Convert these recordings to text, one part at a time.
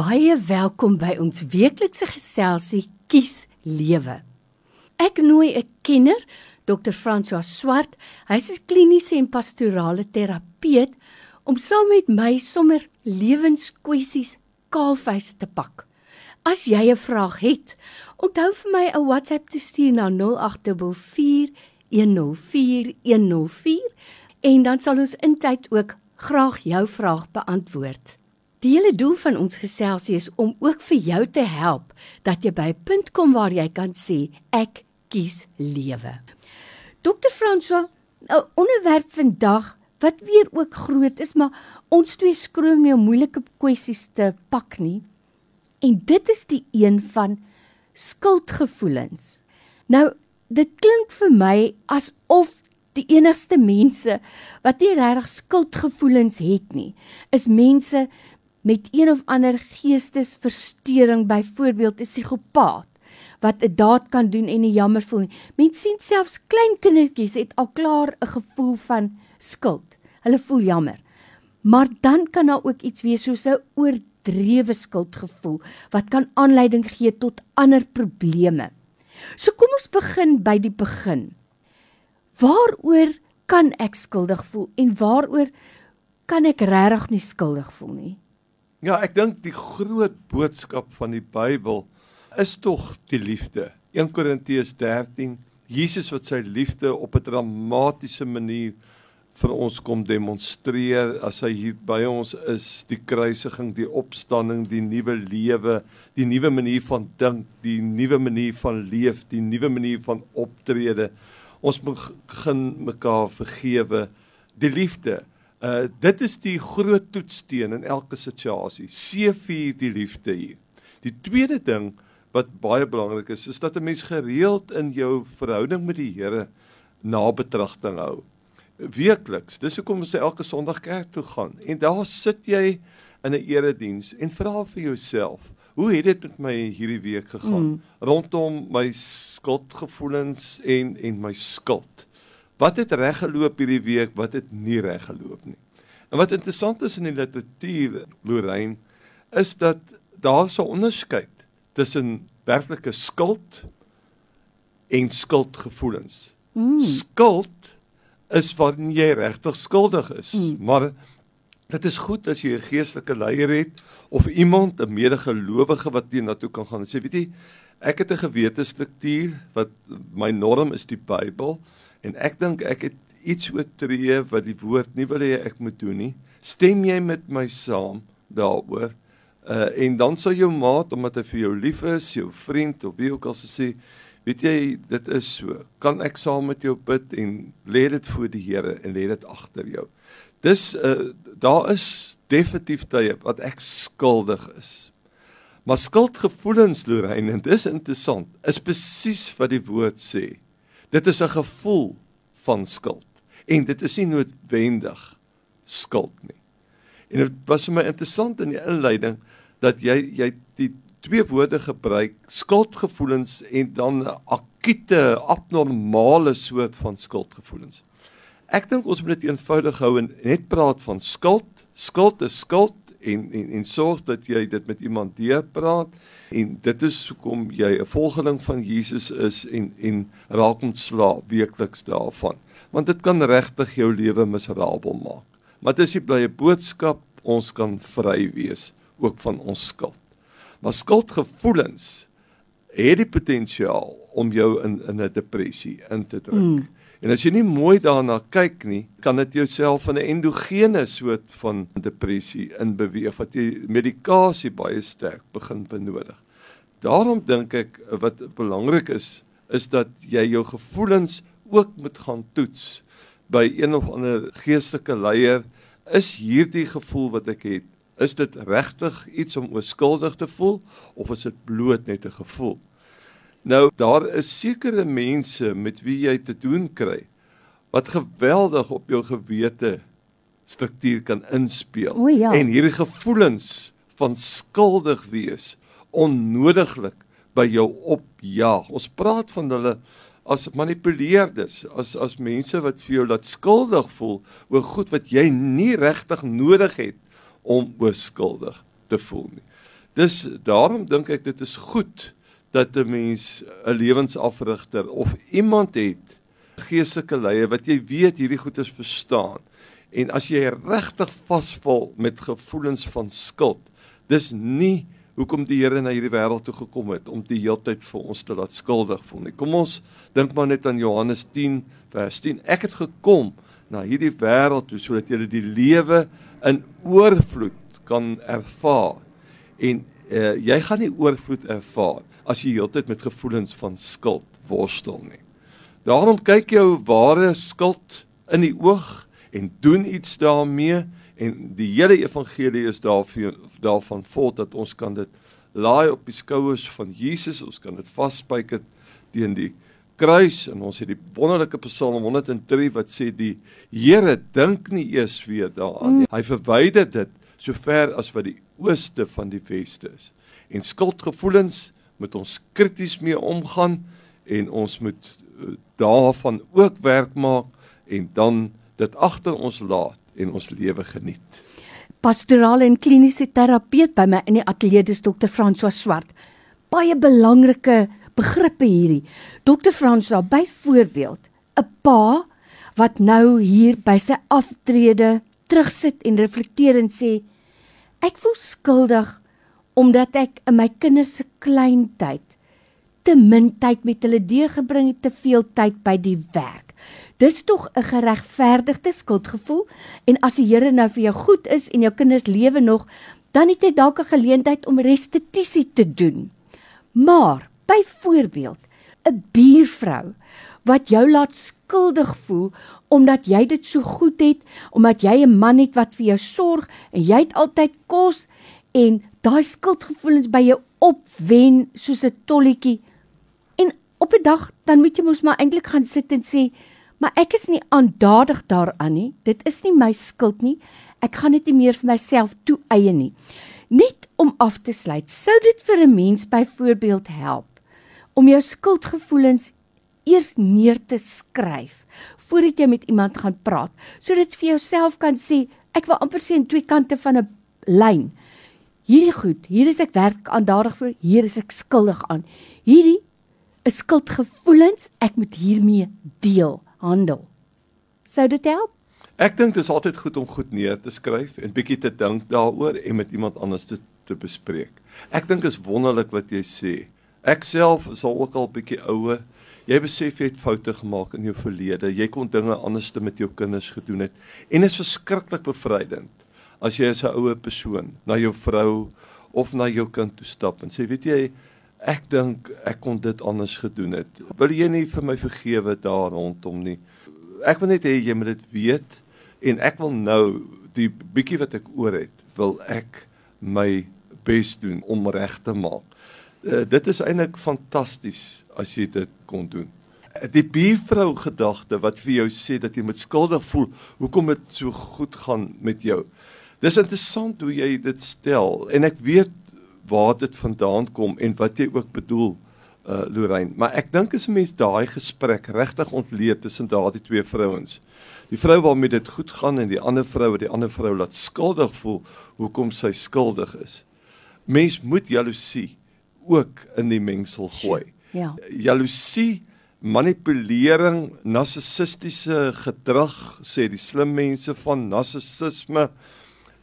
baie welkom by ons weeklikse geselsie Kies Lewe. Ek nooi 'n kenner, Dr. François Swart. Hy's 'n kliniese en pastorale terapeut om saam met my sommer lewenskwessies kaalvuis te pak. As jy 'n vraag het, onthou vir my 'n WhatsApp te stuur na 0824104104 en dan sal ons intyd ook graag jou vraag beantwoord. Die hele doel van ons geselsie is om ook vir jou te help dat jy by 'n punt kom waar jy kan sê ek kies lewe. Dr. François, 'n onderwerp vandag wat weer ook groot is, maar ons twee skroom nie om moeilike kwessies te pak nie. En dit is die een van skuldgevoelens. Nou, dit klink vir my asof die enigste mense wat nie regtig skuldgevoelens het nie, is mense met een of ander geestesversteuring, byvoorbeeld 'n psigopaat wat 'n daad kan doen en nie jammer voel nie. Mense sien selfs klein kindertjies het al klaar 'n gevoel van skuld. Hulle voel jammer. Maar dan kan daar ook iets wees soos 'n oordrewe skuldgevoel wat kan aanleiding gee tot ander probleme. So kom ons begin by die begin. Waaroor kan ek skuldig voel en waaroor kan ek regtig nie skuldig voel nie? Ja, ek dink die groot boodskap van die Bybel is tog die liefde. 1 Korintiërs 13, Jesus wat sy liefde op 'n dramatiese manier vir ons kom demonstreer as hy hier by ons is, die kruisiging, die opstanding, die nuwe lewe, die nuwe manier van dink, die nuwe manier van leef, die nuwe manier van optrede. Ons begin mekaar vergewe, die liefde Uh dit is die groot toetssteen in elke situasie. C4 die liefde hier. Die tweede ding wat baie belangrik is, is dat 'n mens gereeld in jou verhouding met die Here na betragting hou. Weekliks. Dis hoekom ons elke Sondag kerk toe gaan. En daar sit jy in 'n erediens en vra vir jouself, hoe het dit met my hierdie week gegaan mm. rondom my skuldgevoelens en en my skuld? Wat het reg geloop hierdie week, wat het nie reg geloop nie. En wat interessant is in die literatuur, Lorraine, is dat daar so 'n onderskeid tussen werklike skuld en skuldgevoelens. Mm. Skuld is wanneer jy regtig skuldig is, mm. maar dit is goed as jy 'n geestelike leier het of iemand, 'n medegelowige wat jy na toe kan gaan en sê, weet jy, ek het 'n gewetestruktuur wat my norm is die Bybel. En ek dink ek het iets oortree wat die woord nie wil hê ek moet doen nie. Stem jy met my saam daaroor? Uh en dan sal jou maat omdat hy vir jou lief is, jou vriend of wie ook al sê, weet jy, dit is so. Kan ek saam met jou bid en lê dit voor die Here en lê dit agter jou. Dis uh daar is definitief tye wat ek skuldig is. Maar skuldgevoelens Lorraine, en dis interessant, is presies wat die woord sê. Dit is 'n gevoel van skuld en dit is nie noodwendig skuld nie. En dit was vir my interessant in die inleiding dat jy jy die twee woorde gebruik skuldgevoelens en dan 'n akute abnormale soort van skuldgevoelens. Ek dink ons moet dit eenvoudig hou en net praat van skuld. Skuld is skuld en en en sorg dat jy dit met iemand deurpraat. En dit is hoekom jy 'n volgeling van Jesus is en en raak ontslae weekliks daarvan. Want dit kan regtig jou lewe miserabel maak. Maar dit is die blye boodskap ons kan vry wees ook van ons skuld. Maar skuldgevoelens het die potensiaal om jou in in 'n depressie in te druk. Mm. En as jy nie mooi daarna kyk nie, kan dit jouself in 'n endogene soort van depressie inbeweeg wat jy medikasie baie sterk begin benodig. Daarom dink ek wat belangrik is, is dat jy jou gevoelens ook moet gaan toets by een of ander geestelike leier. Is hierdie gevoel wat ek het, is dit regtig iets om ooskuldig te voel of is dit bloot net 'n gevoel? Nou daar is sekere mense met wie jy te doen kry wat geweldig op jou gewete struktuur kan inspeel o, ja. en hierdie gevoelens van skuldig wees onnodiglik by jou opjaag. Ons praat van hulle as manipuleerders, as as mense wat vir jou laat skuldig voel oor goed wat jy nie regtig nodig het om oor skuldig te voel nie. Dis daarom dink ek dit is goed dat 'n mens 'n lewensafrigter of iemand het geestelike leier wat jy weet hierdie goedes verstaan. En as jy regtig vasval met gevoelens van skuld, dis nie hoekom die Here na hierdie wêreld toe gekom het om die heeltyd vir ons te laat skuldig voel nie. Kom ons dink maar net aan Johannes 10 vers 10. Ek het gekom na hierdie wêreld toe sodat jy die lewe in oorvloed kan ervaar. En uh, jy gaan nie oorvloed ervaar as jy heeltyd met gevoelens van skuld worstel nie. Daarom kyk jou ware skuld in die oog en doen iets daarmee en die hele evangelie is daarvoor daarvan vol dat ons kan dit laai op die skouers van Jesus, ons kan dit vasspyker teen die kruis en ons het die wonderlike Psalm 103 wat sê die Here dink nie eers weer daaraan nie. Hy verwyder dit so ver as wat die ooste van die weste is. En skuldgevoelens moet ons krities mee omgaan en ons moet daarvan ook werk maak en dan dit agter ons laat en ons lewe geniet. Pastorale en kliniese terapeut by my in die ateljee dis dokter François Swart. Baie belangrike begrippe hierdie. Dokter François, byvoorbeeld, 'n pa wat nou hier by sy aftrede terugsit en reflekteer en sê ek voel skuldig omdat ek in my kinders se klein tyd te min tyd met hulle deurgebring het, te veel tyd by die werk. Dis tog 'n geregverdigde skuldgevoel en as die Here nou vir jou goed is en jou kinders lewe nog, dan het jy dalk 'n geleentheid om restituisie te doen. Maar byvoorbeeld 'n buurvrou wat jou laat skuldig voel omdat jy dit so goed het, omdat jy 'n man het wat vir jou sorg en jy het altyd kos en daai skuldgevoelens by jou opwen soos 'n tolletjie op 'n dag dan moet jy mos maar eintlik gaan sit en sê, maar ek is nie aandadig daaraan nie. Dit is nie my skuld nie. Ek gaan dit nie meer vir myself toeëien nie. Net om af te sluit, sou dit vir 'n mens byvoorbeeld help om jou skuldgevoelens eers neer te skryf voordat jy met iemand gaan praat, sodat jy vir jouself kan sê, ek wil amper sê aan twee kante van 'n lyn. Hierdie goed, hier is ek werk aandadig vir, hier is ek skuldig aan. Hierdie 'n skuldgevoelens, ek moet hiermee deel, handel. Sou dit help? Ek dink dit is altyd goed om goed neer te skryf en bietjie te dink daaroor en met iemand anders te te bespreek. Ek dink is wonderlik wat jy sê. Ek self is al ook al bietjie ouer. Jy besef jy het foute gemaak in jou verlede. Jy kon dinge anders te met jou kinders gedoen het en dit is verskriklik bevrydend as jy as 'n ouer persoon na jou vrou of na jou kind toe stap en sê, weet jy, ek dink ek kon dit anders gedoen het. Wil jy nie vir my vergewe daar rondom nie? Ek wil net hê jy moet dit weet en ek wil nou die bietjie wat ek oor het, wil ek my bes doen om reg te maak. Uh, dit is eintlik fantasties as jy dit kon doen. Die buurvrou gedagte wat vir jou sê dat jy moet skuldig voel, hoekom dit so goed gaan met jou. Dis interessant hoe jy dit stel en ek weet waar dit vandaan kom en wat jy ook bedoel uh Lorraine maar ek dink as 'n mens daai gesprek regtig ontleed tussen daardie twee vrouens die vrou waarmee dit goed gaan en die ander vrou wat die ander vrou laat skuldig voel hoekom sy skuldig is mens moet jaloesie ook in die mengsel gooi. Ja. Jaloesie manipulering narcissistiese gedrag sê die slim mense van narcissisme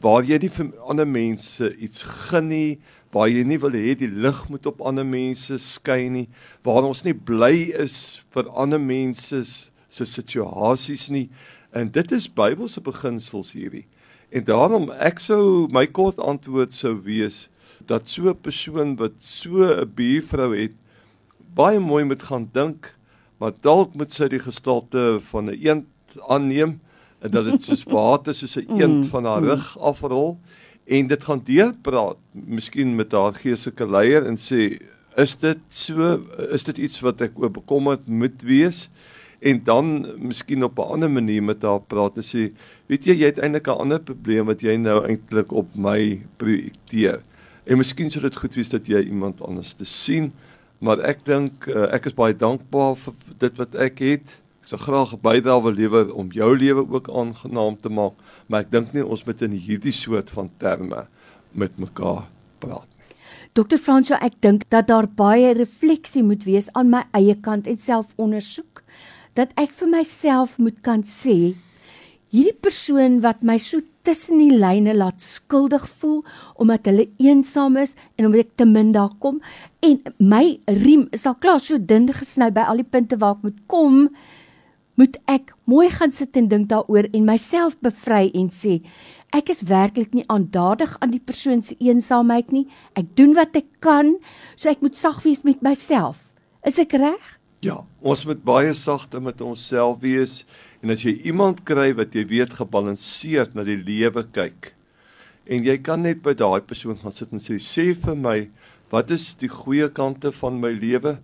waar jy nie vir ander mense iets gun nie waar jy nie wil hê die lig moet op ander mense skyn nie, waar ons nie bly is vir ander mense se situasies nie. En dit is Bybelse beginsels hierdie. En daarom ek sou my kort antwoord sou wees dat so 'n persoon wat so 'n buurvrou het baie mooi moet gaan dink, maar dalk moet sy die gestalte van 'n eend aanneem en dat dit soos water soos 'n eend mm, van haar mm. rug afrol. En dit gaan deurpraat miskien met haar geestelike leier en sê is dit so is dit iets wat ek oor bekommerd moet wees? En dan miskien op 'n ander manier met haar praat en sê weet jy jy het eintlik 'n ander probleem wat jy nou eintlik op my projekteer. En miskien sou dit goed wees dat jy iemand anders te sien maar ek dink uh, ek is baie dankbaar vir dit wat ek het sou graag 'n bydrae lewer om jou lewe ook aangenaam te maak, maar ek dink nie ons moet in hierdie soort van terme met mekaar praat nie. Dr. Fransjo, ek dink dat daar baie refleksie moet wees aan my eie kant en selfondersoek dat ek vir myself moet kan sê hierdie persoon wat my so tussen die lyne laat skuldig voel omdat hulle eensaam is en omdat ek te min daar kom en my riem is al klaar so dun gesny by al die punte waar ek moet kom moet ek mooi gaan sit en dink daaroor en myself bevry en sê ek is werklik nie aandadig aan die persoon se eensaamheid nie. Ek doen wat ek kan so ek moet sag wees met myself. Is ek reg? Ja, ons moet baie sagte met onsself wees en as jy iemand kry wat jy weet gebalanseerd na die lewe kyk en jy kan net by daai persoon gaan sit en sê sê vir my wat is die goeie kante van my lewe?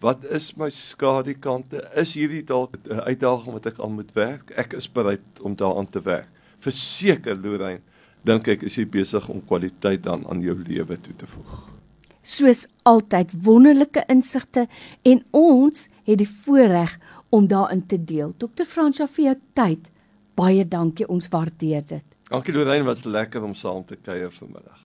Wat is my skadukante? Is hierdie dalk 'n uitdaging wat ek aan moet werk? Ek is bereid om daaraan te werk. Verseker Lorraine, dink ek is jy besig om kwaliteit dan aan jou lewe toe te voeg soos altyd wonderlike insigte en ons het die voorreg om daarin te deel. Dr. Fransja vir jou tyd. Baie dankie, ons waardeer dit. Dankie Lorraine, was lekker om saam te kuier vanmiddag.